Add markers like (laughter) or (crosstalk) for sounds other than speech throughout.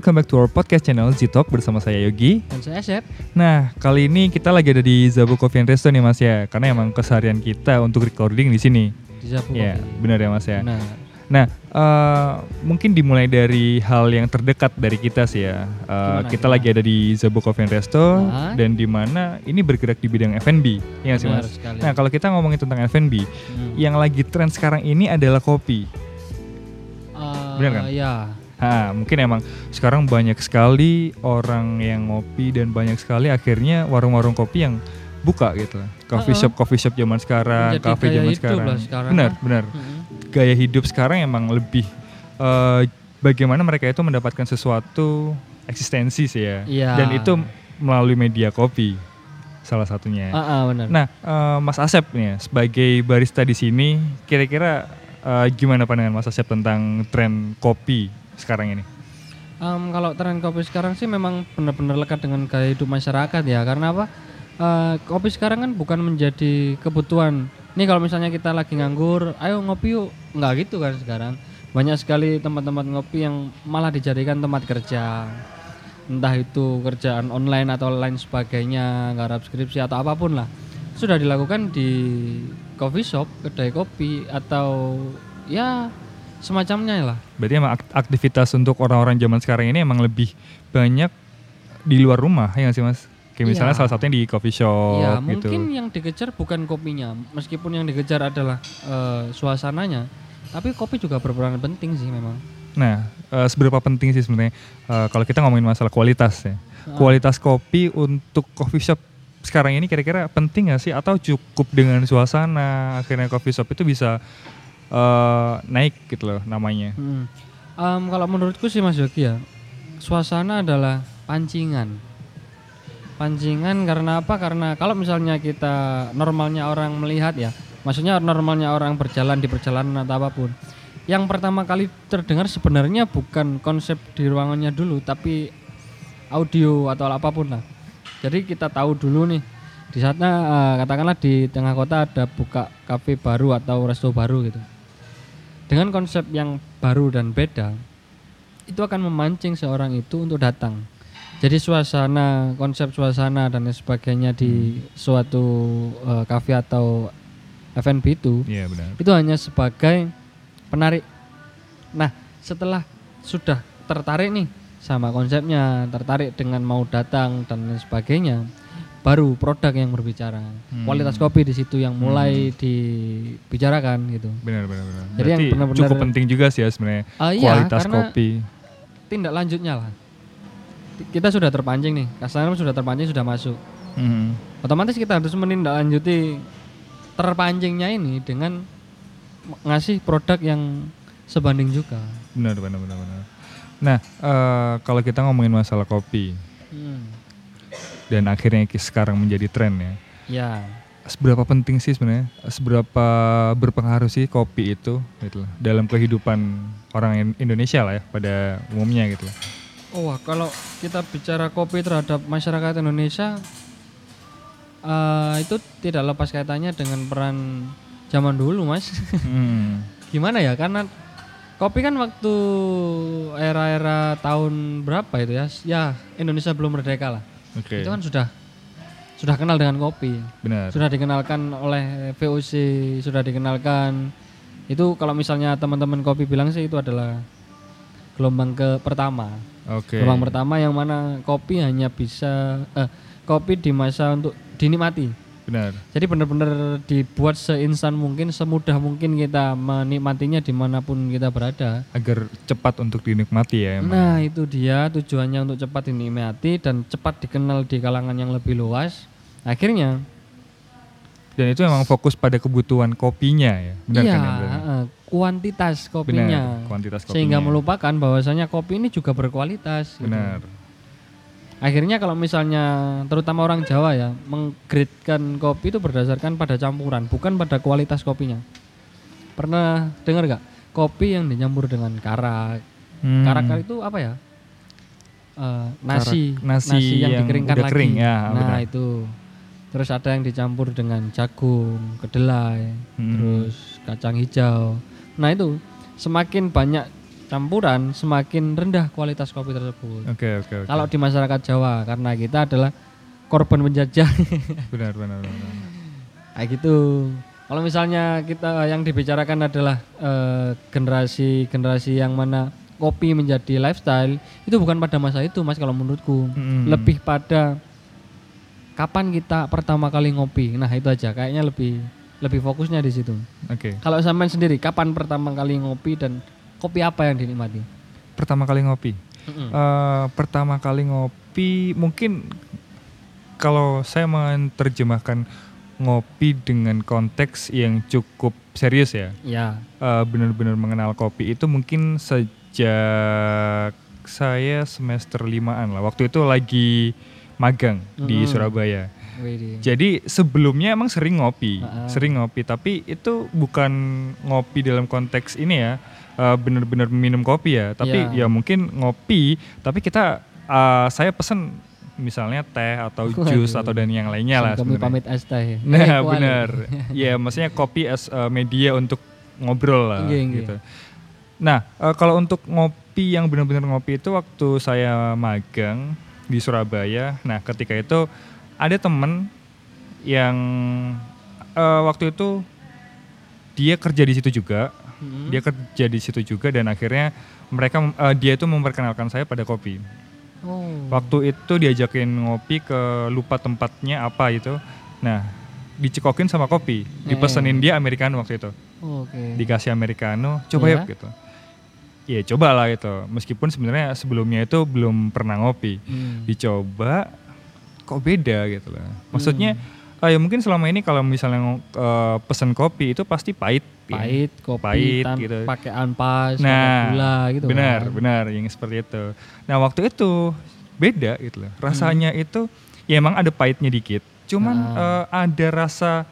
Welcome back to our podcast channel Z-Talk bersama saya Yogi. Dan saya Asep. Nah, kali ini kita lagi ada di Zabu Coffee and Resto nih Mas ya, karena emang keseharian kita untuk recording di sini. Di Zapu Ya, Coffee. benar ya Mas ya. Nah, Nah, eh, mungkin dimulai dari hal yang terdekat dari kita sih ya. Eh, Gimana, kita gimana? lagi ada di Zabu Coffee and Resto Nah. dan di mana ini bergerak di bidang F&B, ya sih benar Mas? sekali. Nah, kalau kita ngomongin tentang F&B, Hmm. yang lagi tren sekarang ini adalah kopi. Eh, benar kan? Ya. Ha, mungkin emang sekarang banyak sekali orang yang ngopi dan banyak sekali akhirnya warung-warung kopi yang buka gitu. Coffee shop coffee shop zaman sekarang, Menjadi cafe zaman sekarang. sekarang Benar, benar. Mm-mm. Gaya hidup sekarang emang lebih eh, bagaimana mereka itu mendapatkan sesuatu eksistensi sih ya. Iya. Dan itu melalui media kopi salah satunya. Ah, ah, benar. Nah, eh, Mas Asep nih ya, sebagai barista di sini, kira-kira eh, gimana pandangan Mas Asep tentang tren kopi sekarang ini? Em, kalau tren kopi sekarang sih memang benar-benar lekat dengan gaya hidup masyarakat ya. Karena apa? Eh, kopi sekarang kan bukan menjadi kebutuhan. Nih kalau misalnya kita lagi nganggur, ayo ngopi yuk. Nggak gitu kan sekarang. Banyak sekali tempat-tempat ngopi yang malah dijadikan tempat kerja. Entah itu kerjaan online atau lain sebagainya, garap skripsi atau apa pun lah. Sudah dilakukan di coffee shop, kedai kopi atau ya semacamnya lah. Berarti emang ak- aktivitas untuk orang-orang zaman sekarang ini emang lebih banyak di luar rumah ya nggak sih mas? Kayak misalnya Iya. salah satunya di coffee shop Ya gitu. mungkin yang dikejar bukan kopinya, meskipun yang dikejar adalah eh, suasananya, tapi kopi juga berperan penting sih memang. Nah, eh, seberapa penting sih sebenarnya eh, kalau kita ngomongin masalah kualitas ya? Kualitas kopi untuk coffee shop sekarang ini kira-kira penting nggak sih? Atau cukup dengan suasana akhirnya coffee shop itu bisa eh, naik gitu loh namanya? Hmm. Em, kalau menurutku sih Mas Yogi ya, suasana adalah pancingan. Pancingan karena apa? Karena kalau misalnya kita normalnya orang melihat ya, maksudnya normalnya orang berjalan di perjalanan atau apa pun. Yang pertama kali terdengar sebenarnya bukan konsep di ruangannya dulu, tapi audio atau apa pun lah. Jadi kita tahu dulu nih di saatnya eh, katakanlah di tengah kota ada buka kafe baru atau resto baru gitu. Dengan konsep yang baru dan beda, itu akan memancing seorang itu untuk datang. Jadi suasana, konsep suasana dan lain sebagainya di suatu eh, kafe atau F&B itu Iya benar. itu hanya sebagai penarik. Nah, setelah sudah tertarik nih sama konsepnya, tertarik dengan mau datang dan lain sebagainya, baru produk yang berbicara. Hmm. Kualitas kopi di situ yang mulai dibicarakan gitu. Benar benar benar. Jadi yang Berarti benar-benar- cukup penting juga sih ya sebenarnya Ah, iya, kualitas kopi. tindak lanjutnya lah. Kita sudah terpancing nih, customer sudah terpancing sudah masuk. Mhm. Otomatis kita harus menindaklanjuti terpancingnya ini dengan ngasih produk yang sebanding juga. Benar benar benar benar. Nah, eh, kalau kita ngomongin masalah kopi Hmm. Dan akhirnya sekarang menjadi tren ya. Ya, Seberapa penting sih sebenarnya? Seberapa berpengaruh sih kopi itu gitu loh, dalam kehidupan orang In- Indonesia lah ya pada umumnya gitu loh. Oh, wah, kalau kita bicara kopi terhadap masyarakat Indonesia, eh, itu tidak lepas kaitannya dengan peran zaman dulu, mas. Hmm. (laughs) Gimana ya? Karena kopi kan waktu era-era tahun berapa itu ya? Ya, Indonesia belum merdeka lah. Oke. Itu kan sudah sudah kenal dengan kopi. Benar. Sudah dikenalkan oleh VOC, sudah dikenalkan. Itu kalau misalnya teman-teman kopi bilang sih itu adalah gelombang ke pertama. Oke. Gelombang pertama yang mana kopi hanya bisa eh, kopi di masa untuk dinikmati. Benar. Jadi benar-benar dibuat seinstan mungkin, semudah mungkin kita menikmatinya di mana pun kita berada. Agar cepat untuk dinikmati ya emang. Nah itu dia tujuannya untuk cepat dinikmati dan cepat dikenal di kalangan yang lebih luas. Akhirnya, Dan itu emang fokus pada kebutuhan kopinya ya. Benar iya kan ya? berarti? eh, kuantitas Benar. kopinya, Kuantitas kopinya. sehingga melupakan bahwasanya kopi ini juga berkualitas. gitu. Akhirnya kalau misalnya terutama orang Jawa ya menggrade-kan kopi itu berdasarkan pada campuran, bukan pada kualitas kopinya. Pernah dengar gak kopi yang dicampur dengan karak? Hmm. Karak itu apa ya? Eh, nasi, Karak- nasi yang dikeringkan udah lagi. kering, ya, nah benar. itu. Terus ada yang dicampur dengan jagung, kedelai, Hmm. terus kacang hijau. Nah itu semakin banyak campuran semakin rendah kualitas kopi tersebut. Oke oke oke. Kalau di masyarakat Jawa karena kita adalah korban penjajah (laughs) benar benar benar. kayak gitu. Kalau misalnya kita yang dibicarakan adalah eh, generasi-generasi yang mana kopi menjadi lifestyle itu bukan pada masa itu Mas kalau menurutku. Mm-mm. Lebih pada kapan kita pertama kali ngopi. Nah, itu aja kayaknya lebih lebih fokusnya di situ. Oke. Kalau sampean sendiri kapan pertama kali ngopi dan kopi apa yang dinikmati? Pertama kali ngopi. Mm-mm. Eh, pertama kali ngopi mungkin kalau saya menerjemahkan ngopi dengan konteks yang cukup serius ya Ya. eh, benar-benar mengenal kopi itu mungkin sejak saya semester limaan lah waktu itu lagi magang di Mm-mm. Surabaya Widih. jadi sebelumnya emang sering ngopi Ah. sering ngopi tapi itu bukan ngopi dalam konteks ini ya eh, benar-benar minum kopi ya tapi Ya. ya mungkin ngopi tapi kita eh, saya pesen misalnya teh atau jus atau dan yang lainnya lah Kami sebenarnya. pamit es teh. ya. (laughs) Eh, Nah benar, ya maksudnya kopi as a media untuk ngobrol lah Iya, iya. gitu. Nah eh, kalau untuk ngopi yang benar-benar ngopi itu waktu saya magang di Surabaya. Nah ketika itu ada temen yang eh, waktu itu dia kerja di situ juga, Mm-mm. dia kerja di situ juga dan akhirnya mereka eh, dia itu memperkenalkan saya pada kopi. Oh. Waktu itu diajakin ngopi ke lupa tempatnya apa itu. Nah, dicekokin sama kopi. Dipesenin dia americano waktu itu. Oke. Dikasih americano, coba Iya. yuk gitu. Iya, cobalah gitu. Meskipun sebenarnya sebelumnya itu belum pernah ngopi. Hmm. Dicoba kok beda gitu loh. Maksudnya Hmm. eh, ya mungkin selama ini kalau misalnya eh, pesen kopi itu pasti pahit. ya. Pahit, kopi, Pahit tan- gitu. pakai ampas, Nah, gula gitu. benar, kan. benar yang seperti itu. Nah, waktu itu beda gitu loh. Rasanya itu ya emang ada pahitnya dikit. Cuman Hmm. Ah. eh, ada rasa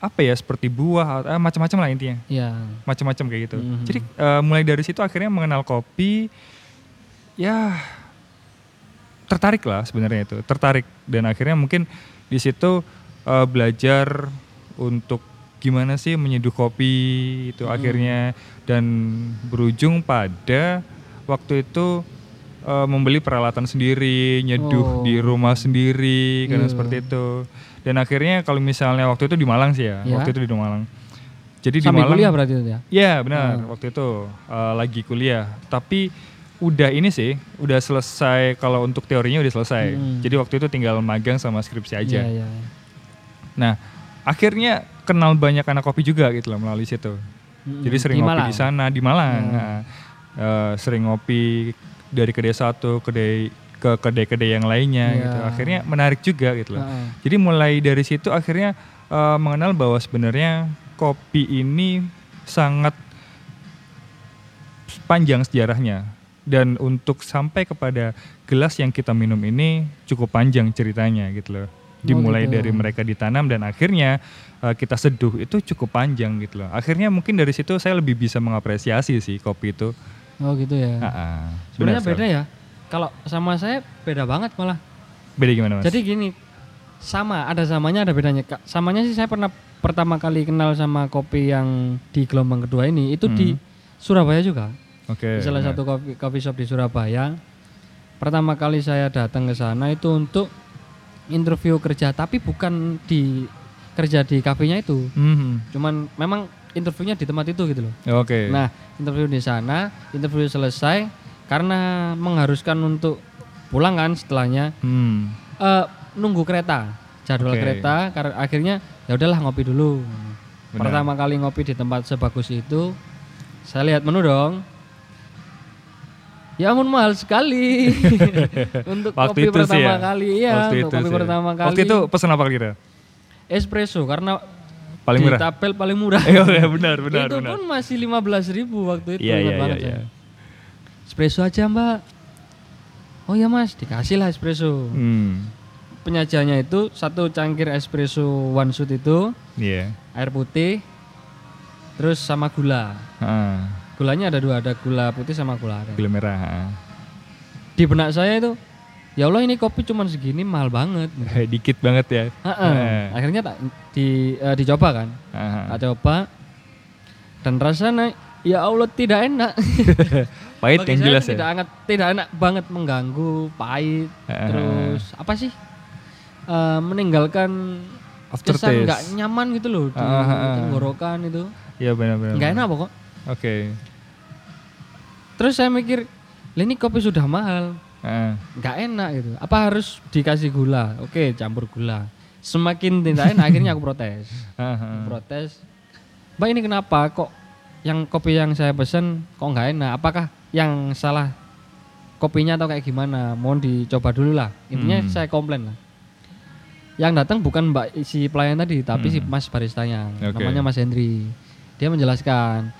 apa ya seperti buah eh, macam-macam lah intinya. Iya. Macam-macam kayak gitu. Mhm. Jadi eh, mulai dari situ akhirnya mengenal kopi ya tertarik lah sebenarnya itu. Tertarik dan akhirnya mungkin di situ eh, belajar untuk gimana sih menyeduh kopi itu Hmm. akhirnya dan berujung pada waktu itu eh, membeli peralatan sendiri, nyeduh Oh. di rumah sendiri karena Iya. seperti itu. Dan akhirnya kalau misalnya waktu itu di Malang sih ya, Iya. waktu itu di Malang. Jadi di Sambil Malang kuliah berarti itu ya? Iya benar Hmm. waktu itu eh, lagi kuliah. Tapi udah ini sih, udah selesai kalau untuk teorinya udah selesai. Hmm. Jadi waktu itu tinggal magang sama skripsi aja. Iya, iya. Nah akhirnya kenal banyak anak kopi juga gitu loh melalui situ. Mm-mm. Jadi sering Di ngopi Malang? di sana di Malang. Hmm. Nah, eh, sering ngopi dari kedai satu kedai ke kedai-kedai yang lainnya Iya. gitu. Akhirnya menarik juga gitu loh. Heeh. Jadi mulai dari situ akhirnya eh, mengenal bahwa sebenarnya kopi ini sangat panjang sejarahnya dan untuk sampai kepada gelas yang kita minum ini cukup panjang ceritanya gitu loh. Dimulai gitu. dari mereka ditanam dan akhirnya eh, kita seduh itu cukup panjang gitu loh. Akhirnya mungkin dari situ saya lebih bisa mengapresiasi sih kopi itu. Oh gitu ya. Ah, ah. Sebenarnya Benar, beda ya. Kalau sama saya beda banget malah. Beda gimana mas? Jadi gini, sama ada samanya ada bedanya. Kak, Samanya sih saya pernah pertama kali kenal sama kopi yang di gelombang kedua ini itu di Surabaya juga. Oke. di salah satu coffee, coffee shop di Surabaya. Pertama kali saya datang ke sana itu untuk interview kerja, tapi bukan di kerja di kafenya itu. Mhm. Cuman memang interviewnya di tempat itu gitu loh. Oke. Nah, interview di sana, interview selesai karena mengharuskan untuk pulang kan setelahnya Hmm. eh, nunggu kereta, jadwal Oke. kereta. Karena akhirnya ya udahlah ngopi dulu. Benar. Pertama kali ngopi di tempat sebagus itu, saya lihat menu dong. Ya ampun mahal sekali (laughs) untuk Waktu kopi itu sih pertama ya? kali ya, Waktu untuk itu kopi sih. pertama kali. Waktu itu pesan apa kira? espresso karena Paling di murah. tabel paling murah. (laughs) Iya iya, benar benar itu benar. pun masih 15.000 ribu waktu itu Iya ingat iya banget iya. saya. iya. Espresso aja mbak. Oh ya mas, dikasih lah espresso. Hmm. Penyajiannya itu satu cangkir espresso one shot itu Iya. air putih, terus sama gula. Heeh. Gulanya ada dua, ada gula putih sama gula aren. Gula merah. Di benak saya itu, ya Allah ini kopi cuman segini mahal banget. (laughs) Dikit banget ya. Eh. Akhirnya tak di eh, dicoba kan, Heeh. tak coba dan rasanya Ya Allah tidak enak. (laughs) Pahit Bagi yang saya jelas ya. tidak enak, tidak enak banget mengganggu, pahit, terus apa sih? Eh, meninggalkan kesan Aftertaste. nggak nyaman gitu loh di tenggorokan itu. Iya benar-benar. Nggak enak pokok. Oke. Terus saya mikir, "Lah ini kopi sudah mahal, nggak enak gitu. Apa harus dikasih gula? Oke, campur gula. Semakin tidak enak, akhirnya aku protes. Protes. Mbak ini kenapa kok yang kopi yang saya pesen kok nggak enak? Apakah yang salah kopinya atau kayak gimana? Mohon dicoba dulu lah. Intinya Hmm. saya komplain lah. Yang datang bukan mbak si pelayan tadi, tapi si Hmm. mas baristanya. Oke. Namanya Mas Hendri. Dia menjelaskan,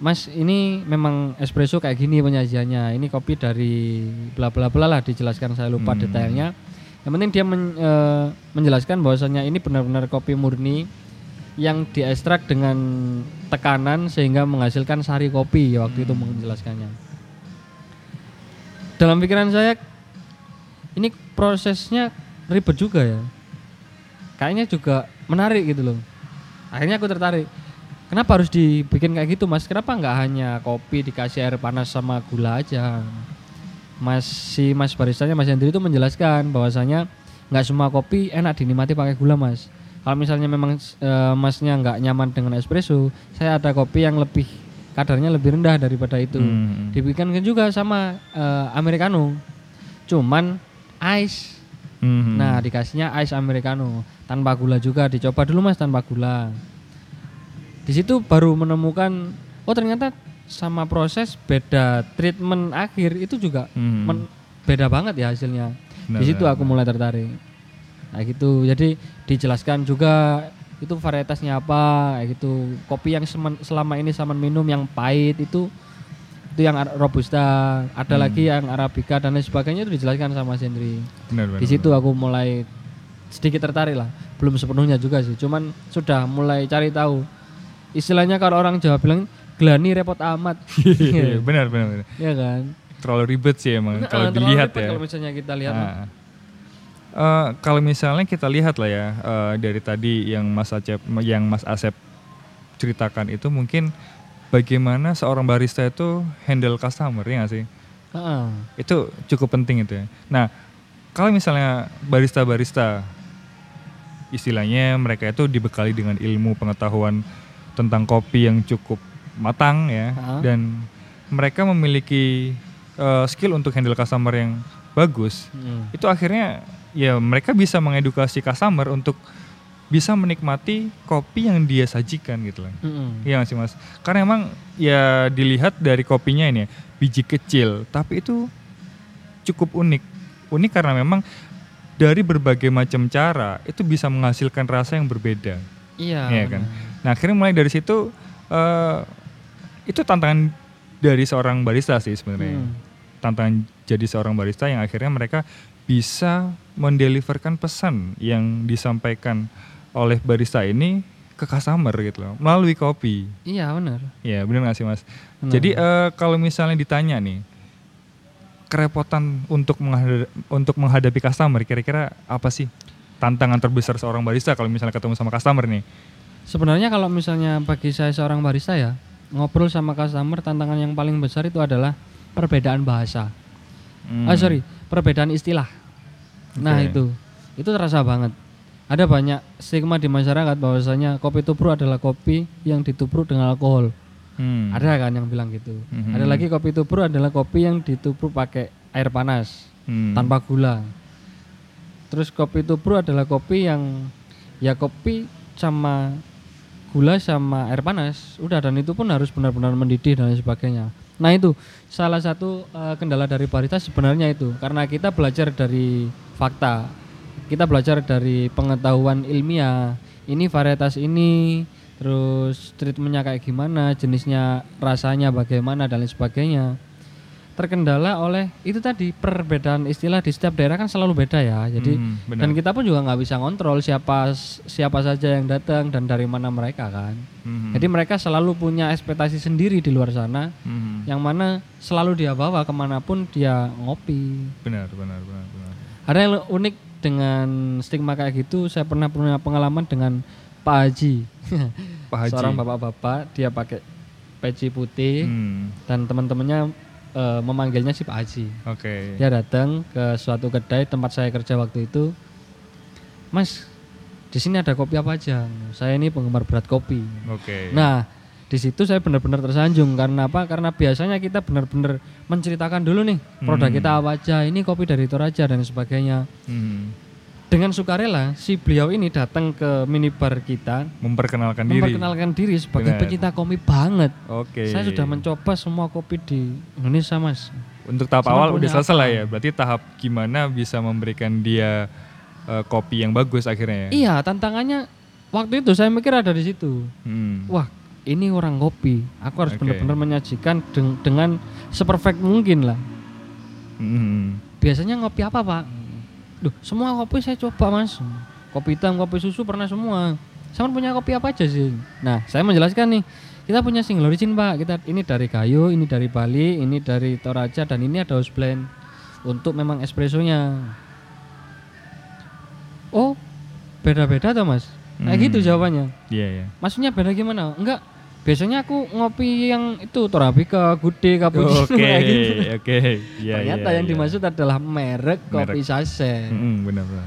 Mas ini memang espresso kayak gini penyajiannya. Ini kopi dari bla bla bla lah dijelaskan saya lupa Hmm. detailnya. Yang penting dia men- eh, menjelaskan bahwasanya ini benar-benar kopi murni yang diekstrak dengan tekanan sehingga menghasilkan sari kopi waktu itu menjelaskannya. Dalam pikiran saya ini prosesnya ribet juga ya. Kayaknya juga menarik gitu loh. Akhirnya aku tertarik. Kenapa harus dibikin kayak gitu mas? Kenapa nggak hanya kopi dikasih air panas sama gula aja? Mas si Mas baristanya Mas Hendri itu menjelaskan bahwasanya nggak semua kopi enak dinikmati pakai gula mas. Kalau misalnya memang eh, masnya nggak nyaman dengan espresso, saya ada kopi yang lebih kadarnya lebih rendah daripada itu. Hmm. Dibikinkan juga sama eh, americano, cuman ice. Hmm. Nah dikasihnya ice americano tanpa gula juga. Dicoba dulu mas tanpa gula. Di situ baru menemukan oh ternyata sama proses beda treatment akhir itu juga Hmm. men- beda banget ya hasilnya. Benar, Di situ aku mulai tertarik. Nah gitu. Jadi dijelaskan juga itu varietasnya apa, kayak gitu. Kopi yang semen- selama ini sama minum yang pahit itu itu yang robusta, ada Hmm. lagi yang arabica dan lain sebagainya itu dijelaskan sama benar, Di situ aku mulai sedikit tertarik lah. Belum sepenuhnya juga sih, cuman sudah mulai cari tahu. Istilahnya kalau orang Jawa bilang gelani repot amat. (laughs) Iya, benar, benar, benar. ya kan? Terlalu ribet sih emang Nah, kalau dilihat ya. Kalau misalnya kita lihat mah. Nah, eh, kalau misalnya kita lihat lah ya eh, dari tadi yang Mas Acep, yang Mas Asep ceritakan itu mungkin bagaimana seorang barista itu handle customer ya nggak sih? Heeh. Itu cukup penting itu ya. Nah, kalau misalnya barista-barista istilahnya mereka itu dibekali dengan ilmu pengetahuan tentang kopi yang cukup matang ya Ha. dan mereka memiliki eh, skill untuk handle customer yang bagus Mm. itu akhirnya ya mereka bisa mengedukasi customer untuk bisa menikmati kopi yang dia sajikan gitu loh. Iya nggak sih mas? Karena emang ya dilihat dari kopinya ini ya, biji kecil, tapi itu cukup unik. Unik karena memang dari berbagai macam cara itu bisa menghasilkan rasa yang berbeda. Iya. Iya kan? benar. Nah akhirnya mulai dari situ eh, itu tantangan dari seorang barista sih sebenarnya. Hmm. Tantangan jadi seorang barista yang akhirnya mereka bisa mendeliverkan pesan yang disampaikan oleh barista ini ke customer gitu loh melalui kopi. Iya benar. Ya benar nggak sih mas? Benar. Jadi eh, kalau misalnya ditanya nih kerepotan untuk menghadapi, untuk menghadapi customer kira-kira apa sih tantangan terbesar seorang barista kalau misalnya ketemu sama customer nih? Sebenarnya kalau misalnya bagi saya seorang barista ya ngobrol sama customer tantangan yang paling besar itu adalah perbedaan bahasa. Hmm. Ah sorry, perbedaan istilah. Nah Oke. itu, itu terasa banget. Ada banyak stigma di masyarakat bahwasanya kopi tubruk adalah kopi yang ditubruk dengan alkohol. Hmm. Ada kan yang bilang gitu. Mhm. Ada lagi kopi tubruk adalah kopi yang ditubruk pakai air panas Hmm. tanpa gula. Terus kopi tubruk adalah kopi yang ya kopi sama gula sama air panas. Udah dan itu pun harus benar-benar mendidih dan sebagainya. Nah itu salah satu eh, kendala dari barista sebenarnya itu karena kita belajar dari fakta. Kita belajar dari pengetahuan ilmiah. Ini varietas ini, terus treatmentnya kayak gimana, jenisnya, rasanya bagaimana dan lain sebagainya terkendala oleh itu tadi perbedaan istilah di setiap daerah kan selalu beda ya. Jadi Hmm, benar. dan kita pun juga nggak bisa ngontrol siapa siapa saja yang datang dan dari mana mereka kan. Hmm. Jadi mereka selalu punya ekspektasi sendiri di luar sana Hmm. yang mana selalu dia bawa ke mana pun dia ngopi. benar benar benar benar. Ada yang unik dengan stigma kayak gitu. Saya pernah punya pengalaman dengan Pak Haji. Pak Haji. (laughs) Seorang bapak-bapak dia pakai peci putih Hmm, dan teman-temannya eh, memanggilnya si Pak Haji. Oke. Dia datang ke suatu kedai tempat saya kerja waktu itu. Mas, di sini ada kopi apa aja? Saya ini penggemar berat kopi. Oke. Nah, di situ saya benar-benar tersanjung karena apa? Karena biasanya kita benar-benar menceritakan dulu nih produk Hmm. kita apa aja, ini kopi dari Toraja dan sebagainya. Hmm, Dengan sukarela si beliau ini datang ke minibar kita memperkenalkan diri. memperkenalkan diri sebagai Benar. pencinta kopi banget. Oke. Saya sudah mencoba semua kopi di Indonesia, Mas. Untuk tahap Sama awal udah selesai apa? lah ya. Berarti tahap gimana bisa memberikan dia eh, kopi yang bagus akhirnya ya. Iya, tantangannya waktu itu saya mikir ada di situ. Hmm. Wah, ini orang kopi. Aku harus Oke. benar-benar menyajikan deng- dengan seperfect mungkin lah. Hmm. Biasanya ngopi apa, Pak? Duh, semua kopi saya coba, Mas. Kopi hitam, kopi susu pernah semua. Sama punya kopi apa aja sih? Nah, saya menjelaskan nih. Kita punya single origin, Pak. Kita ini dari kayu, ini dari Bali, ini dari Toraja dan ini ada house blend untuk memang espressonya. Oh, beda-beda toh, Mas? Kayak Hmm. gitu jawabannya. Iya ya. Maksudnya beda gimana? Enggak. Biasanya aku ngopi yang itu Torabika, Gude, Cappuccino Oke, (laughs) kayak gitu. oke. Iya, Ternyata iya, yang iya. dimaksud adalah merek kopi saset. Hmm, benar benar.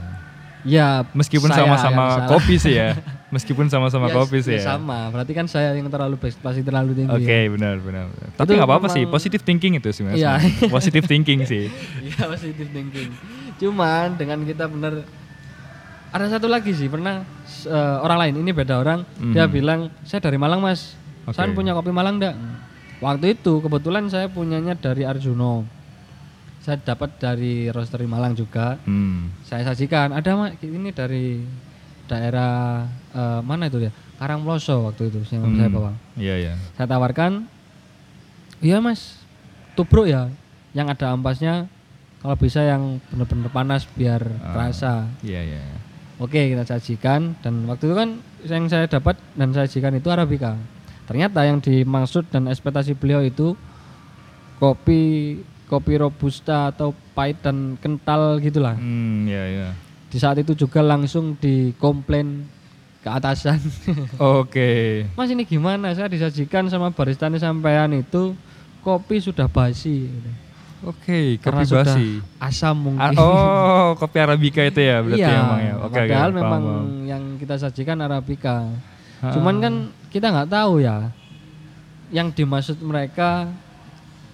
Ya, Meskipun sama-sama kopi sih ya. (laughs) Meskipun sama-sama Ya, kopi sih ya ya. sama. Berarti kan saya yang terlalu pasti terlalu tinggi. Oke, ya. benar benar. benar. Tapi nggak apa-apa sih, positive thinking itu sih Mas. Iya. (laughs) Positive thinking sih. Iya, positive thinking. Cuman dengan kita bener ada satu lagi sih pernah eh, orang lain ini beda orang dia Mhm. bilang saya dari Malang mas Oke. saya punya kopi Malang enggak waktu itu kebetulan saya punyanya dari Arjuno saya dapat dari roastery Malang juga Hmm. saya sajikan ada ini dari daerah eh, mana itu ya Karangploso waktu itu yang saya Hmm. bawa Iya, iya. saya tawarkan iya mas tubruk ya yang ada ampasnya kalau bisa yang benar-benar panas biar Ah. terasa Iya, iya. oke kita sajikan dan waktu itu kan yang saya dapat dan saya sajikan itu arabica ternyata yang dimaksud dan ekspektasi beliau itu kopi kopi robusta atau pahit dan kental gitulah Hmm, iya, iya. di saat itu juga langsung dikomplain ke atasan (laughs) Oke. Mas ini gimana? Saya disajikan sama baristanya sampean itu kopi sudah basi. Oke, Karena kopi sudah basi. asam Ah, mungkin. oh, kopi arabica itu ya berarti iya, emang ya. Oke, padahal paham, memang paham. yang kita sajikan arabica. Ah. Cuman kan kita nggak tahu ya yang dimaksud mereka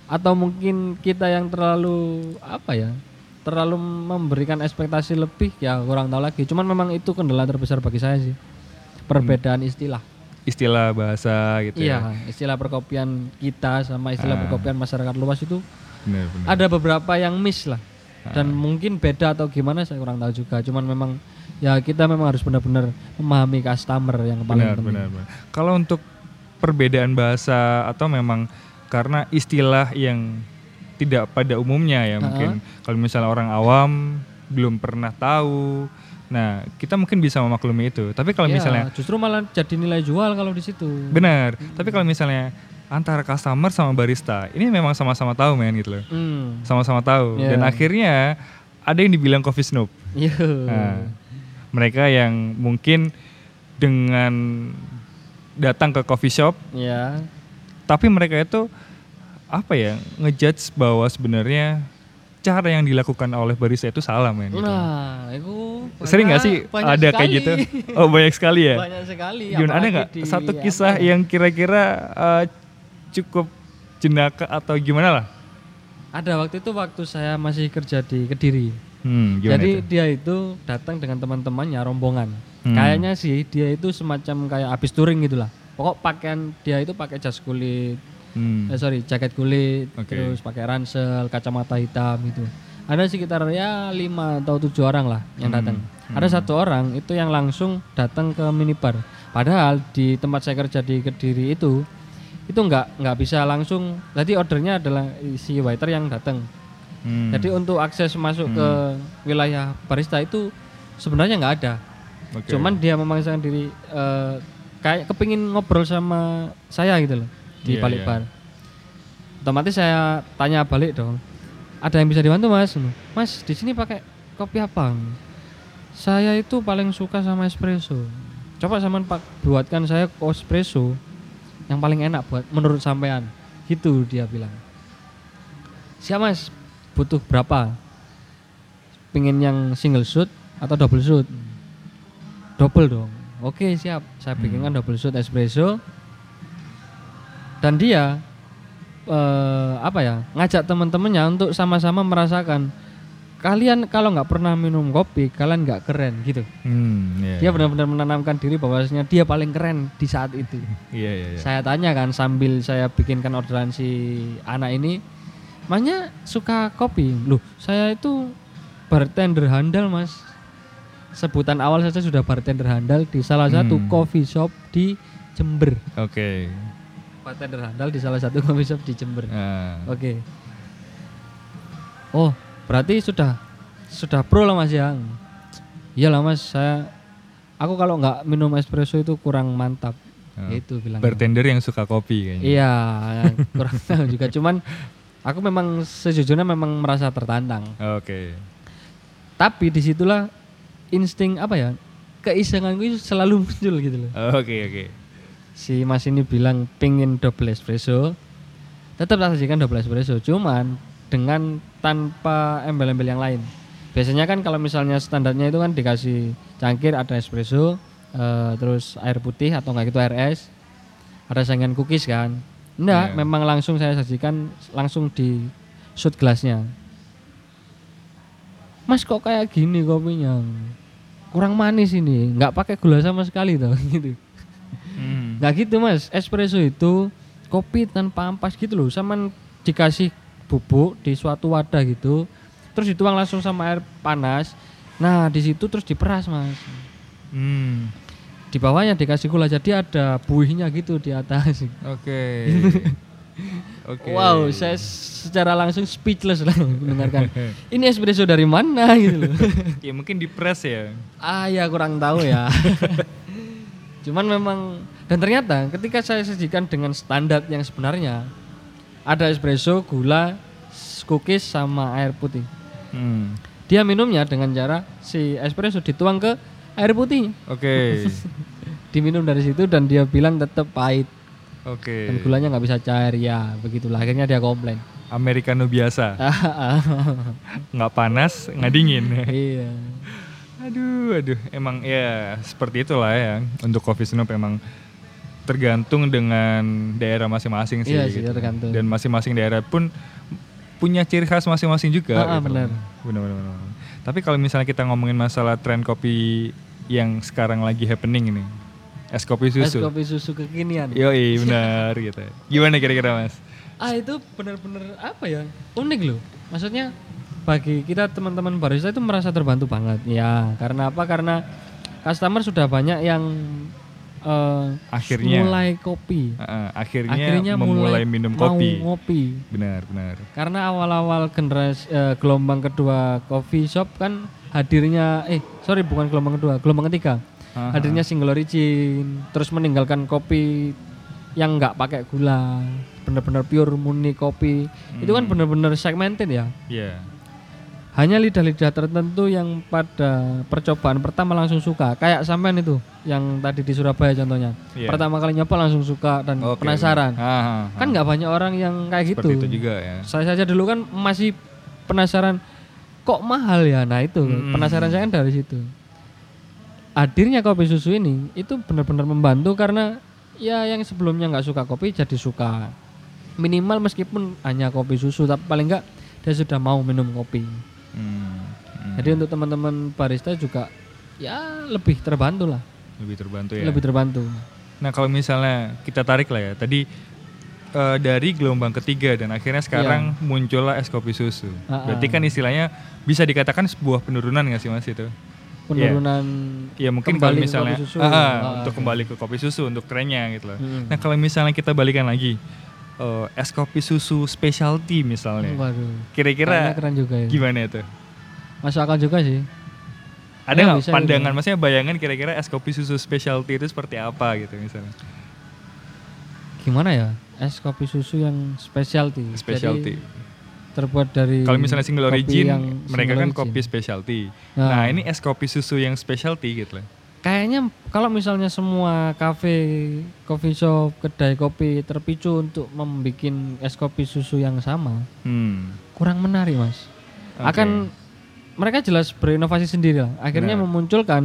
atau mungkin kita yang terlalu apa ya? Terlalu memberikan ekspektasi lebih ya kurang tahu lagi. Cuman memang itu kendala terbesar bagi saya sih. Perbedaan istilah. istilah bahasa gitu ya. Iya, istilah perkopian kita sama istilah Ah. perkopian masyarakat luas itu Benar, benar. ada beberapa yang miss lah. Ah. Dan mungkin beda atau gimana saya kurang tahu juga. Cuman memang ya kita memang harus benar-benar memahami customer yang paling benar, penting. benar, benar. Kalau untuk perbedaan bahasa atau memang karena istilah yang tidak pada umumnya ya mungkin kalau misalnya orang awam belum pernah tahu. Nah, kita mungkin bisa memaklumi itu. Tapi kalau Ya, misalnya justru malah jadi nilai jual kalau di situ. benar, tapi kalau misalnya antara customer sama barista, ini memang sama-sama tahu men gitu loh. Hmm. Sama-sama tahu Ya. dan akhirnya ada yang dibilang coffee snob. Iya. Nah, mereka yang mungkin dengan datang ke coffee shop, Ya. tapi mereka itu apa ya ngejudge bahwa sebenarnya cara yang dilakukan oleh barista itu salah men. Gitu. Nah, itu Sering nggak sih ada kayak sekali. gitu? Oh banyak sekali ya. banyak sekali. Ada nggak satu apa kisah ya? yang kira-kira eh, cukup jenaka atau gimana lah? Ada waktu itu waktu saya masih kerja di Kediri. Hmm, Jadi itu? dia itu datang dengan teman-temannya rombongan. Hmm. Kayaknya sih dia itu semacam kayak habis touring gitulah. Pokok pakaian dia itu pakai jas kulit, Hmm. eh, sorry jaket kulit, Oke. terus pakai ransel, kacamata hitam gitu. Ada sekitar ya lima atau tujuh orang lah yang Hmm. datang. Ada satu orang itu yang langsung datang ke minibar. Padahal di tempat saya kerja di Kediri itu itu nggak nggak bisa langsung. Jadi ordernya adalah si waiter yang datang. Hmm. Jadi untuk akses masuk ke wilayah barista itu sebenarnya nggak ada. Oke. Cuman dia memaksakan diri eh, kayak kepingin ngobrol sama saya gitu loh di Iya, balik iya. bar. Otomatis saya tanya balik dong. Ada yang bisa dibantu mas? Mas di sini pakai kopi apa? Saya itu paling suka sama espresso. Coba sama pak buatkan saya espresso yang paling enak buat menurut sampean gitu dia bilang siap mas butuh berapa? Pengen yang single shoot atau double shoot? Double dong. Oke siap. Saya bikinkan double shoot espresso. Dan dia eh, apa ya ngajak teman-temannya untuk sama-sama merasakan kalian kalau nggak pernah minum kopi kalian nggak keren gitu. Hmm, iya. dia benar-benar menanamkan diri bahwasanya dia paling keren di saat itu. (laughs) Iya, iya, iya. saya tanya kan sambil saya bikinkan orderan si anak ini masnya suka kopi loh saya itu bartender handal mas sebutan awal saja sudah bartender handal di salah satu Hmm. coffee shop di Jember Oke. bartender handal di salah satu coffee shop di Jember Nah, Oke. Oh, berarti sudah sudah pro lah Mas ya. Iyalah Mas, saya aku kalau nggak minum espresso itu kurang mantap. Oh. Itu bilang. bartender yang suka kopi kayaknya. Iya, kurang (laughs) tahu juga. Cuman aku memang sejujurnya memang merasa tertantang. Oke. Tapi di situlah insting apa ya? Keisenganku itu selalu (laughs) muncul gitu loh. Oke, oke. si Mas ini bilang pingin double espresso tetap tak sajikan double espresso cuman dengan tanpa embel-embel yang lain biasanya kan kalau misalnya standarnya itu kan dikasih cangkir ada espresso eh, terus air putih atau enggak gitu air es ada saingan cookies kan enggak Iya. memang langsung saya sajikan langsung di shoot gelasnya Mas kok kayak gini kopinya kurang manis ini nggak pakai gula sama sekali tuh (laughs) gitu Hmm. Gitu mas, espresso itu kopi tanpa ampas gitu loh, sama dikasih bubuk di suatu wadah gitu, terus dituang langsung sama air panas. Nah di situ terus diperas mas. Hmm. Di bawahnya dikasih gula jadi ada buihnya gitu di atas. Oke. (laughs) Oke. Wow, saya secara langsung speechless lah mendengarkan. Ini espresso dari mana gitu loh. (laughs) ya mungkin di press ya. ah ya kurang tahu ya. (laughs) Cuman memang dan ternyata ketika saya sajikan dengan standar yang sebenarnya ada espresso, gula, cookies sama air putih. Hmm. Dia minumnya dengan cara si espresso dituang ke air putih, Oke. (laughs) diminum dari situ dan dia bilang tetap pahit Oke. dan gulanya nggak bisa cair ya begitulah akhirnya dia komplain. Americano biasa. (laughs) Nggak panas, nggak dingin. (laughs) iya. Aduh, aduh, emang ya seperti itulah ya. Untuk coffee snoop emang tergantung dengan daerah masing-masing sih. Iya sih, gitu. tergantung. Dan masing-masing daerah pun punya ciri khas masing-masing juga. Ah, ah, gitu. benar. Benar, benar, benar. Tapi kalau misalnya kita ngomongin masalah tren kopi yang sekarang lagi happening ini, es kopi Es susu. kopi susu kekinian. Yoi, benar (laughs) gitu. Gimana kira-kira mas? Ah itu benar-benar apa ya unik loh. Maksudnya bagi kita teman-teman barista itu merasa terbantu banget. Ya karena apa? Karena customer sudah banyak yang eh, Akhirnya. mulai kopi. Heeh, akhirnya, Akhirnya memulai mulai minum mau kopi. ngopi. Benar, benar. Karena awal-awal generasi eh, gelombang kedua coffee shop kan hadirnya eh sorry bukan gelombang kedua, gelombang ketiga. Aha. Hadirnya single origin, terus meninggalkan kopi yang nggak pakai gula, benar-benar pure murni kopi. Itu kan benar-benar segmented ya. Iya. Hanya lidah-lidah tertentu yang pada percobaan pertama langsung suka. Kayak sampean itu yang tadi di Surabaya contohnya. Iya. Pertama kali nyoba langsung suka dan Oke, penasaran. benar. Ah, ah, Kan nggak banyak orang yang kayak Seperti gitu. itu juga ya. Saya saja dulu kan masih penasaran kok mahal ya. Nah itu Hmm. penasaran saya kan dari situ. Hadirnya kopi susu ini itu benar-benar membantu karena ya yang sebelumnya nggak suka kopi jadi suka. Minimal meskipun hanya kopi susu tapi paling nggak dia sudah mau minum kopi. Hmm, hmm. Jadi untuk teman-teman barista juga ya lebih terbantu lah, lebih terbantu ya. lebih terbantu. Nah kalau misalnya kita tarik lah ya, tadi eh, dari gelombang ketiga dan akhirnya sekarang muncullah es kopi susu. Iya. Ah. Berarti kan istilahnya bisa dikatakan sebuah penurunan nggak sih mas itu? Penurunan Ya mungkin kalau ke misalnya kopi susu. Ah, Ah, untuk kembali ke kopi susu untuk trennya gitu loh. Mm. Nah kalau misalnya kita balikan lagi eh, es kopi susu specialty misalnya, waduh, kira-kira keren juga ya. gimana itu? Masuk akal juga sih. Ada Ya, nggak bisa pandangan, maksudnya bayangan kira-kira es kopi susu specialty itu seperti apa gitu misalnya? Gimana ya? Es kopi susu yang specialty. Specialty. Jadi terbuat dari Kalau misalnya single origin, yang mereka single kan origin. kopi specialty. Nah. Nah, ini es kopi susu yang specialty gitu loh. Kayaknya kalau misalnya semua kafe, coffee shop, kedai kopi terpicu untuk membuat es kopi susu yang sama, Hmm. kurang menarik mas. Oke. Akan mereka jelas berinovasi sendiri lah. Akhirnya Benar. memunculkan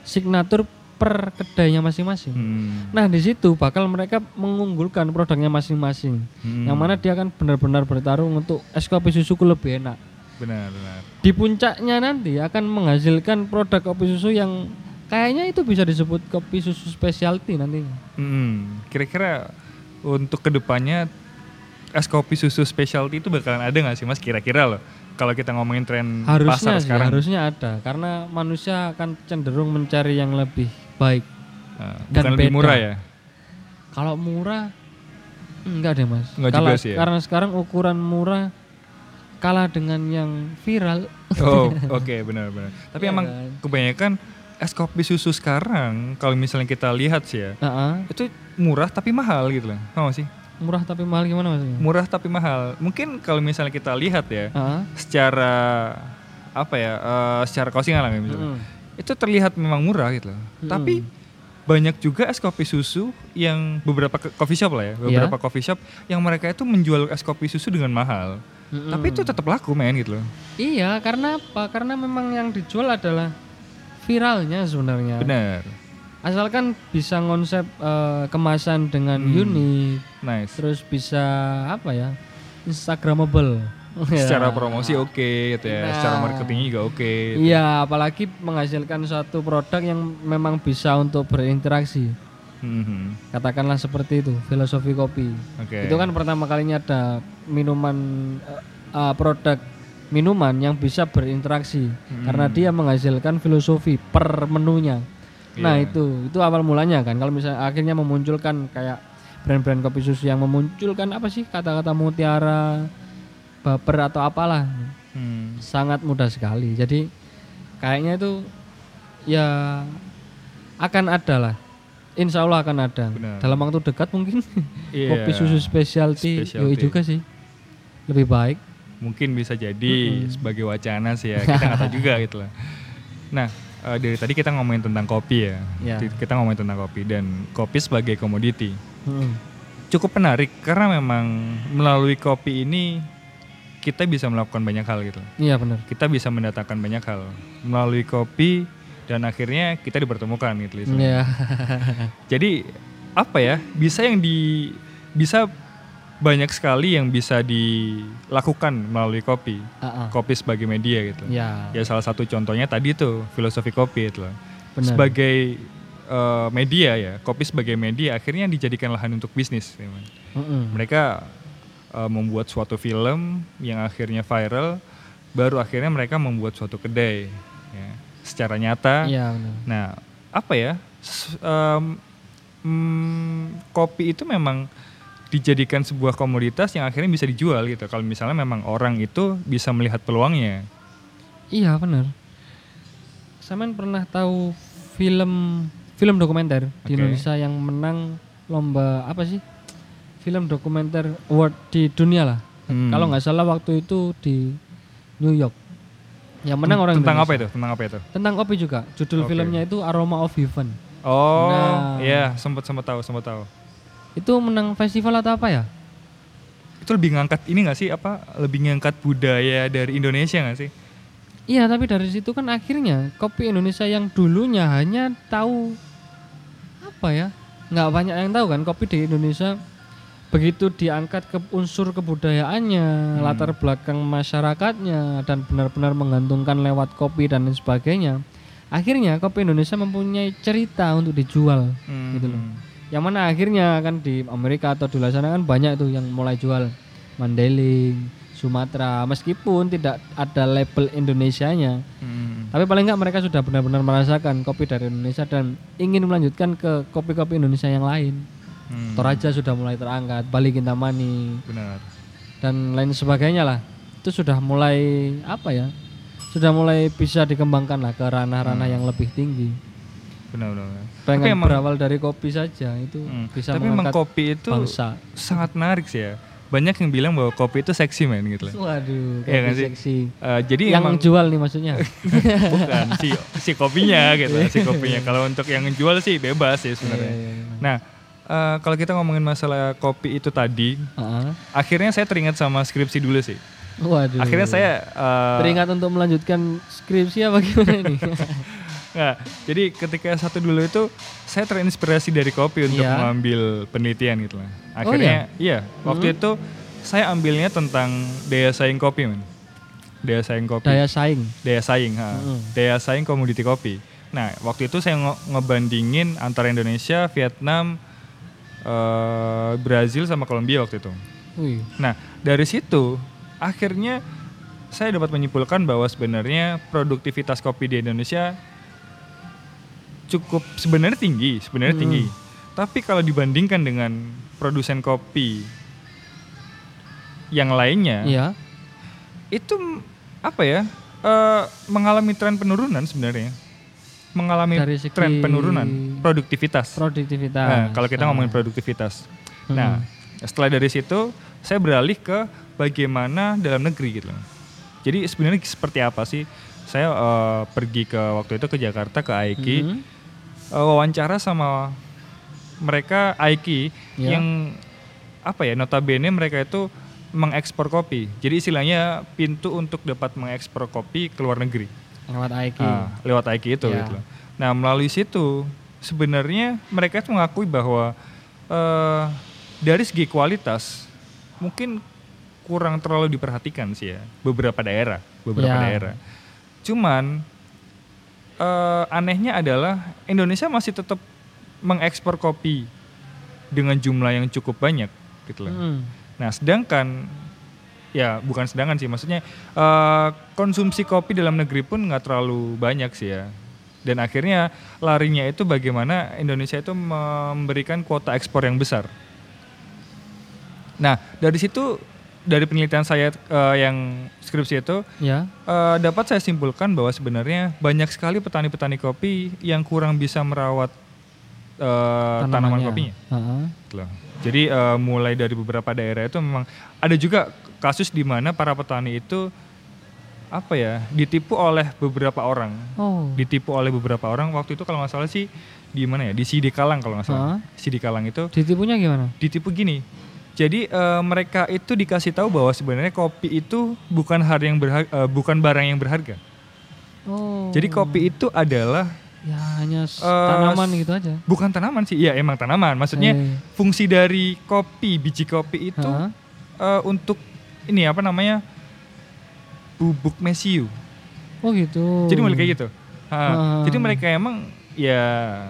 signatur per kedainya masing-masing. Hmm. Nah di situ bakal mereka mengunggulkan produknya masing-masing. Hmm. Yang mana dia akan benar-benar bertarung untuk es kopi susuku lebih enak. Benar, benar. Di puncaknya nanti akan menghasilkan produk kopi susu yang kayaknya itu bisa disebut kopi susu specialty nantinya. Hmm. Kira-kira untuk ke depannya es kopi susu specialty itu bakalan ada nggak sih mas? Kira-kira loh. Kalau kita ngomongin tren Harusnya pasar sih, sekarang, harusnya ada karena manusia akan cenderung mencari yang lebih baik. Nah, dan bukan lebih murah ya? Kalau murah enggak deh mas. Enggak Kalau- juga sih ya? Karena sekarang ukuran murah kalah dengan yang viral. Oh, (laughs) oke benar-benar. Tapi Iya emang kan? kebanyakan es kopi susu sekarang kalau misalnya kita lihat sih ya, Heeh. itu murah tapi mahal gitu loh. Nggak sih? murah tapi mahal gimana mas? Murah tapi mahal. Mungkin kalau misalnya kita lihat ya, Heeh. secara apa ya, eh, secara costingan lah misalnya. Mm. Itu terlihat memang murah gitu loh. Mm-mm. Tapi banyak juga es kopi susu yang beberapa coffee shop lah ya, beberapa coffee shop yang mereka itu menjual es kopi susu dengan mahal. Mm-mm. Tapi itu tetap laku men gitu loh. Iya, karena apa? Karena memang yang dijual adalah viralnya sebenarnya. Benar. Asalkan bisa ngonsep eh, kemasan dengan Hmm. unik, Nice. terus bisa apa ya? Instagramable. (laughs) Secara Ya. promosi oke gitu ya, Nah. secara marketingnya juga oke. gitu. Iya, apalagi menghasilkan suatu produk yang memang bisa untuk berinteraksi. Mhm. Katakanlah seperti itu, filosofi kopi. Oke. Itu kan pertama kalinya ada minuman eh, produk minuman yang bisa berinteraksi Hmm. karena dia menghasilkan filosofi per menunya. Nah, Iya. itu itu awal mulanya kan. Kalau misalnya akhirnya memunculkan kayak brand-brand kopi susu yang memunculkan apa sih kata-kata mutiara, baper atau apalah. Hmm. Sangat mudah sekali. Jadi kayaknya itu ya akan ada lah. Insya Allah akan ada. Benar. Dalam waktu dekat mungkin Iya. (laughs) kopi susu specialty, Specialty. juga sih. Lebih baik. Mungkin bisa jadi sebagai wacana sih ya, kita nggak tahu juga gitu lah. Nah, eh, dari tadi kita ngomongin tentang kopi ya. Ti- Kita ngomongin tentang kopi dan kopi sebagai komoditi. Mm. Cukup menarik karena memang melalui kopi ini kita bisa melakukan banyak hal gitu. Iya benar. Kita bisa mendatangkan banyak hal melalui kopi dan akhirnya kita dipertemukan gitu. Iya. Jadi apa ya? Bisa yang di bisa banyak sekali yang bisa dilakukan melalui kopi. Ah, ah. Kopi sebagai media gitu. Ya, Ya salah satu contohnya tadi tuh filosofi kopi itu loh. benar. Sebagai eh, media ya, kopi sebagai media akhirnya dijadikan lahan untuk bisnis. teman. Mm-mm. Mereka eh, membuat suatu film yang akhirnya viral, baru akhirnya mereka membuat suatu kedai. Ya. Secara nyata, Iya benar. Nah, apa ya? mm, kopi itu memang dijadikan sebuah komoditas yang akhirnya bisa dijual gitu. Kalau misalnya memang orang itu bisa melihat peluangnya. Iya benar. Saman pernah tahu film film dokumenter di Oke. Indonesia yang menang lomba apa sih? Film dokumenter award di dunia lah. Hmm. Kalau nggak salah waktu itu di New York. Yang menang orang Tentang apa Indonesia. itu? Tentang apa itu? Tentang kopi juga. Judul Oke. filmnya itu Aroma of Heaven. Oh, Nah. iya, sempat sempat tahu, sempat tahu. Itu menang festival atau apa ya? Itu lebih ngangkat ini nggak sih apa? Lebih ngangkat budaya dari Indonesia nggak sih? Iya, tapi dari situ kan akhirnya kopi Indonesia yang dulunya hanya tahu apa ya? Nggak banyak yang tahu kan kopi di Indonesia begitu diangkat ke unsur kebudayaannya, Hmm. latar belakang masyarakatnya dan benar-benar menggantungkan lewat kopi dan lain sebagainya. Akhirnya kopi Indonesia mempunyai cerita untuk dijual Hmm. gitu loh. Yang mana akhirnya kan di Amerika atau di luar sana kan banyak tuh yang mulai jual Mandailing, Sumatera meskipun tidak ada label Indonesianya. Hmm. Tapi paling nggak mereka sudah benar-benar merasakan kopi dari Indonesia dan ingin melanjutkan ke kopi-kopi Indonesia yang lain. Hmm. Toraja sudah mulai terangkat, Bali Kintamani Benar. dan lain sebagainya lah. Itu sudah mulai apa ya? Sudah mulai bisa dikembangkan lah ke ranah-ranah yang lebih tinggi. Benar, benar. benar. Pengen emang- berawal dari kopi saja itu Hmm. bisa Tapi memang kopi itu bangsa. sangat menarik sih ya. banyak yang bilang bahwa kopi itu seksi men gitu loh. Waduh, Iya kan sih? seksi. Eh, jadi Yang emang jual nih maksudnya. (laughs) bukan si si kopinya (laughs) gitu, si kopinya. Kalau untuk yang jual sih bebas sih sebenarnya. Iya, iya, iya. Nah, eh, kalau kita ngomongin masalah kopi itu tadi, Heeh. akhirnya saya teringat sama skripsi dulu sih. Waduh. Akhirnya saya eh, teringat untuk melanjutkan skripsi apa gimana nih? (laughs) Nggak, jadi ketika satu dulu itu saya terinspirasi dari kopi untuk Iya. mengambil penelitian gitu lah. Oh, Akhirnya iya, waktu itu saya ambilnya tentang daya saing kopi, men. Daya saing kopi. Daya saing. Daya saing, ha. Mm. Daya saing komoditi kopi. Nah, waktu itu saya nge- ngebandingin antara Indonesia, Vietnam, eh, Brazil sama Kolombia waktu itu. Wih. Nah, dari situ akhirnya saya dapat menyimpulkan bahwa sebenarnya produktivitas kopi di Indonesia cukup sebenarnya tinggi, sebenarnya Hmm. tinggi. Tapi kalau dibandingkan dengan produsen kopi yang lainnya, Iya. itu apa ya? eh, mengalami tren penurunan sebenarnya. Mengalami Dari segi tren penurunan produktivitas. Produktivitas. Nah, kalau kita Ah. ngomongin produktivitas. Hmm. Nah, setelah dari situ saya beralih ke bagaimana dalam negeri gitu. Jadi sebenarnya seperti apa sih? Saya eh, pergi ke waktu itu ke Jakarta ke Aiki, Hmm. Eh, wawancara sama mereka Aiki Ya. yang apa ya? Notabene mereka itu mengekspor kopi. Jadi istilahnya pintu untuk dapat mengekspor kopi ke luar negeri. lewat Aiki. Ah, lewat Aiki itu Ya. gitu. Nah, melalui situ sebenarnya mereka itu mengakui bahwa eh, dari segi kualitas mungkin kurang terlalu diperhatikan sih ya beberapa daerah, beberapa Ya. daerah. Cuman eh, anehnya adalah Indonesia masih tetap mengekspor kopi dengan jumlah yang cukup banyak gitu loh. Hmm. Nah, sedangkan ya bukan sedangkan sih, maksudnya eh, konsumsi kopi dalam negeri pun nggak terlalu banyak sih ya. Dan akhirnya larinya itu bagaimana Indonesia itu memberikan kuota ekspor yang besar. Nah, dari situ dari penelitian saya eh, yang skripsi itu Ya. eh, dapat saya simpulkan bahwa sebenarnya banyak sekali petani-petani kopi yang kurang bisa merawat eh, tanaman kopinya. Loh. Jadi eh, mulai dari beberapa daerah itu memang ada juga kasus di mana para petani itu apa ya ditipu oleh beberapa orang, Oh. ditipu oleh beberapa orang. Waktu itu kalau nggak salah sih di mana ya di Sidikalang kalau nggak salah. Hah? Sidikalang itu Ditipunya gimana? ditipu gini. Jadi eh, mereka itu dikasih tahu bahwa sebenarnya kopi itu bukan hal yang berharga, bukan barang yang berharga. Oh. Jadi kopi itu adalah ya hanya Eh, tanaman gitu aja. bukan tanaman sih, iya emang tanaman. Maksudnya Eh. fungsi dari kopi, biji kopi itu eh, untuk ini apa namanya bubuk mesiu. Oh gitu. Jadi mulai kayak gitu. Ha, Ah. Jadi mereka emang ya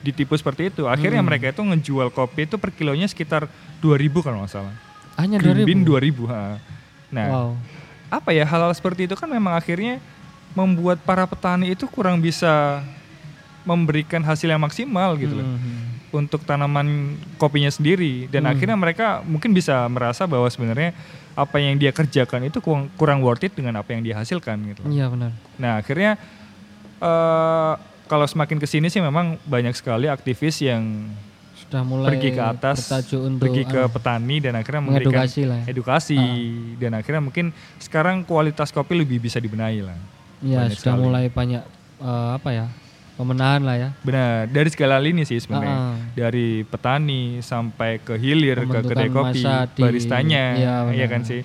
ditipu seperti itu. Akhirnya Hmm. mereka itu ngejual kopi itu per kilonya sekitar 2000 kalau nggak salah. Hanya Green 2000. bean 2000. ha. Nah, Wow. apa ya hal-hal seperti itu kan memang akhirnya membuat para petani itu kurang bisa memberikan hasil yang maksimal gitu loh Mhm. untuk tanaman kopinya sendiri dan Hmm. akhirnya mereka mungkin bisa merasa bahwa sebenarnya apa yang dia kerjakan itu kurang, kurang worth it dengan apa yang dia hasilkan gitu. Iya benar. Nah akhirnya eh kalau semakin ke sini sih memang banyak sekali aktivis yang Sudah mulai pergi ke atas, untuk pergi ke ah, petani dan akhirnya memberikan mengedukasi lah. ya. edukasi Ah. dan akhirnya mungkin sekarang kualitas kopi lebih bisa dibenahi lah. Iya, sudah sekali. mulai banyak eh, apa ya? pemenahan lah ya. Benar, dari segala lini sih sebenarnya. Ah. Dari petani sampai ke hilir ke kedai kopi, di- baristanya, Iya, benar. kan sih.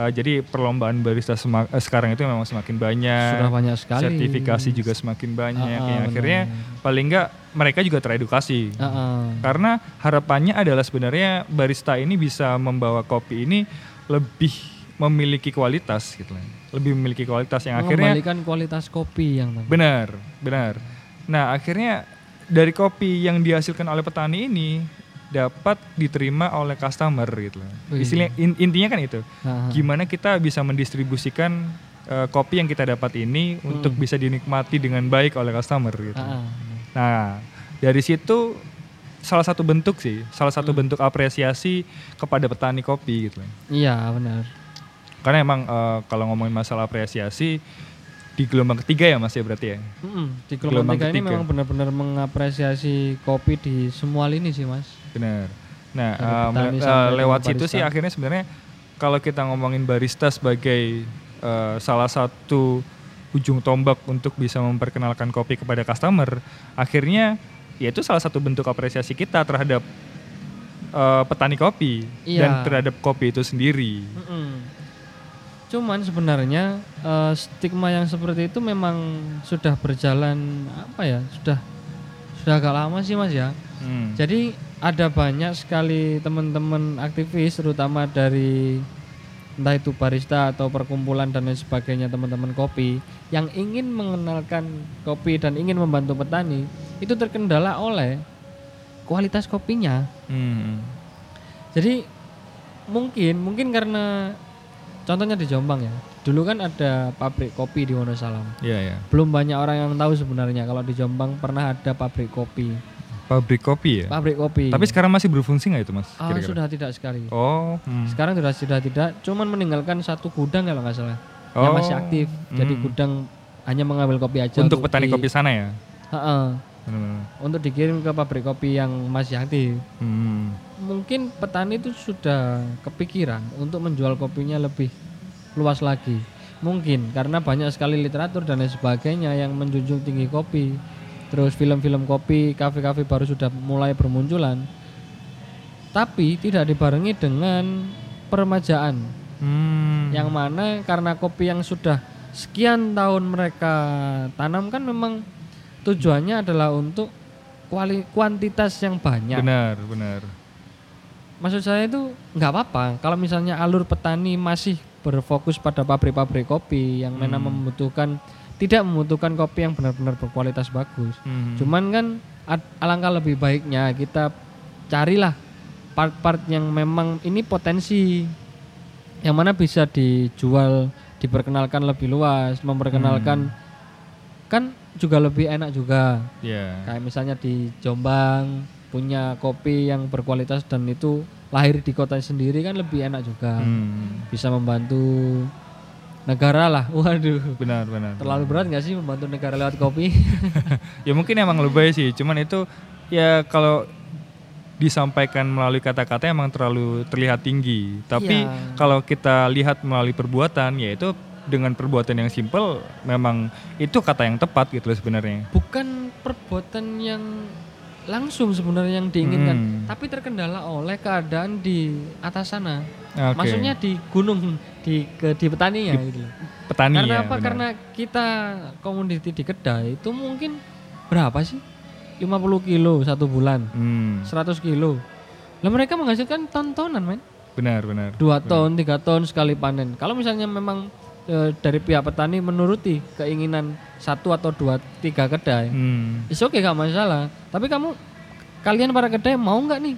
Eh, jadi perlombaan barista sema- eh, sekarang itu memang semakin banyak. Sudah banyak sekali. Sertifikasi juga semakin banyak. Ah, ah, yang akhirnya paling enggak mereka juga teredukasi. Ah, ah. Karena harapannya adalah sebenarnya barista ini bisa membawa kopi ini lebih memiliki kualitas gitu lah. Lebih memiliki kualitas yang akhirnya Mengembalikan kualitas kopi yang. Benar, benar. Nah, akhirnya dari kopi yang dihasilkan oleh petani ini dapat diterima oleh customer gitu loh. Wih. Istilah in- intinya kan itu. Ah, ah. Gimana kita bisa mendistribusikan eh, kopi yang kita dapat ini untuk Hmm. bisa dinikmati dengan baik oleh customer gitu. Ah, ah. Nah, dari situ salah satu bentuk sih, salah satu bentuk apresiasi kepada petani kopi gitu. loh. Iya, benar. Karena emang eh, kalau ngomongin masalah apresiasi di gelombang ketiga ya Mas ya berarti ya. Mm-mm. Di Gelombang gelombang tiga ini ketiga. memang benar-benar mengapresiasi kopi di semua lini sih, Mas. Benar. Nah, uh, ke lewat situ barista. sih akhirnya sebenarnya kalau kita ngomongin barista sebagai uh, salah satu ujung tombak untuk bisa memperkenalkan kopi kepada customer, akhirnya ya itu salah satu bentuk apresiasi kita terhadap uh, petani kopi Iya. dan terhadap kopi itu sendiri. Mm-mm. Cuman sebenarnya eh, stigma yang seperti itu memang sudah berjalan apa ya? Sudah sudah agak lama sih Mas ya. Hmm. Jadi ada banyak sekali teman-teman aktivis terutama dari entah itu barista atau perkumpulan dan lain sebagainya teman-teman kopi yang ingin mengenalkan kopi dan ingin membantu petani itu terkendala oleh kualitas kopinya. Hmm. Jadi mungkin mungkin karena contohnya di Jombang ya. Dulu kan ada pabrik kopi di Wonosalam. Iya ya. Belum banyak orang yang tahu sebenarnya kalau di Jombang pernah ada pabrik kopi. Pabrik kopi ya. Pabrik kopi. Tapi sekarang masih berfungsi nggak itu mas? Ah, Kira-kira? sudah tidak sekali. Oh. hmm. Sekarang sudah sudah tidak, cuman meninggalkan satu gudang kalau nggak salah. Oh. Yang masih aktif. Jadi Hmm. gudang hanya mengambil kopi aja Untuk petani di- kopi sana ya. Ha-ha. Benar-benar. untuk dikirim ke pabrik kopi yang masih aktif. Hmm. Mungkin petani itu sudah kepikiran untuk menjual kopinya lebih luas lagi. Mungkin karena banyak sekali literatur dan lain sebagainya yang menjunjung tinggi kopi. Terus film-film kopi, kafe-kafe baru sudah mulai bermunculan. Tapi tidak dibarengi dengan peremajaan Hmm. yang mana karena kopi yang sudah sekian tahun mereka tanamkan memang tujuannya adalah untuk kuali, kuantitas yang banyak. Benar, benar. Maksud saya itu nggak apa-apa kalau misalnya alur petani masih berfokus pada pabrik-pabrik kopi yang Hmm. membutuhkan tidak membutuhkan kopi yang benar-benar berkualitas bagus. Hmm. Cuman kan alangkah lebih baiknya kita carilah part-part yang memang ini potensi yang mana bisa dijual, diperkenalkan lebih luas, memperkenalkan kan juga lebih enak juga. Ya. Kayak misalnya di Jombang punya kopi yang berkualitas dan itu lahir di kota sendiri kan lebih enak juga. Hmm. Bisa membantu negara lah. Waduh. Benar, benar. Terlalu berat nggak sih membantu negara lewat kopi? (laughs) ya mungkin emang lebay sih, cuman itu ya kalau disampaikan melalui kata-kata emang terlalu terlihat tinggi. Tapi Iya. kalau kita lihat melalui perbuatan, yaitu dengan perbuatan yang simpel, memang itu kata yang tepat gitu loh sebenarnya. Bukan perbuatan yang langsung sebenarnya yang diinginkan, Hmm. tapi terkendala oleh keadaan di atas sana. Oke. Maksudnya di gunung, di ke di petaninya gitu. petani Karena ya. apa? benar. Karena kita komoditi di kedai itu mungkin berapa sih? 50 kilo satu bulan, Hmm, 100 kilo. Lah mereka menghasilkan ton-tonan, men. benar, benar. Dua ton, tiga ton sekali panen. Kalau misalnya memang e, dari pihak petani menuruti keinginan satu atau dua, tiga kedai, Hmm. Oke gak masalah. Tapi kamu kalian para kedai mau nggak nih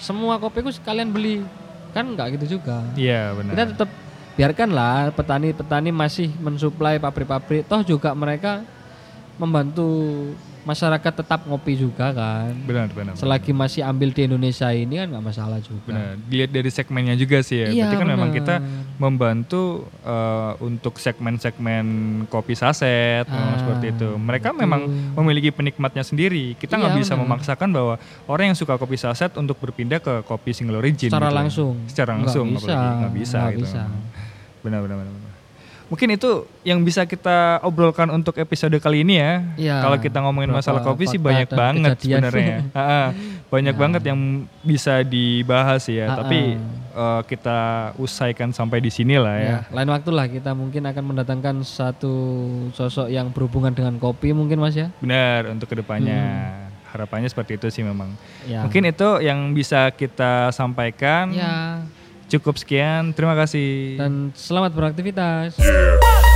semua kopiku sekalian beli? Kan nggak gitu juga. Iya, benar. Kita tetap biarkanlah petani-petani masih mensuplai pabrik-pabrik. Toh juga mereka membantu masyarakat tetap ngopi juga kan. benar, benar. Selagi masih ambil di Indonesia ini kan nggak masalah juga. Benar. Dilihat dari segmennya juga sih ya. Iya, Berarti kan memang benar. kita membantu eh, untuk segmen-segmen kopi saset memang Ah, seperti itu. Mereka betul. memang memiliki penikmatnya sendiri. Kita nggak Iya, bisa benar. memaksakan bahwa orang yang suka kopi saset untuk berpindah ke kopi single origin. Secara gitu. langsung. Secara Nggak langsung bisa, apalagi nggak bisa. nggak gitu. bisa. Benar, benar, benar. Mungkin itu yang bisa kita obrolkan untuk episode kali ini ya. Iya, Kalau kita ngomongin masalah kopi sih banyak banget sebenarnya. (laughs) Banyak Ya. banget yang bisa dibahas ya. Ha-ha. Tapi eh, kita usaikan sampai di sini lah ya. Ya, lain waktu lah kita mungkin akan mendatangkan satu sosok yang berhubungan dengan kopi mungkin Mas ya. Benar untuk ke depannya. Harapannya seperti itu sih memang. Ya. Mungkin itu yang bisa kita sampaikan. ya Cukup sekian. Terima kasih. dan selamat beraktivitas. Yeah.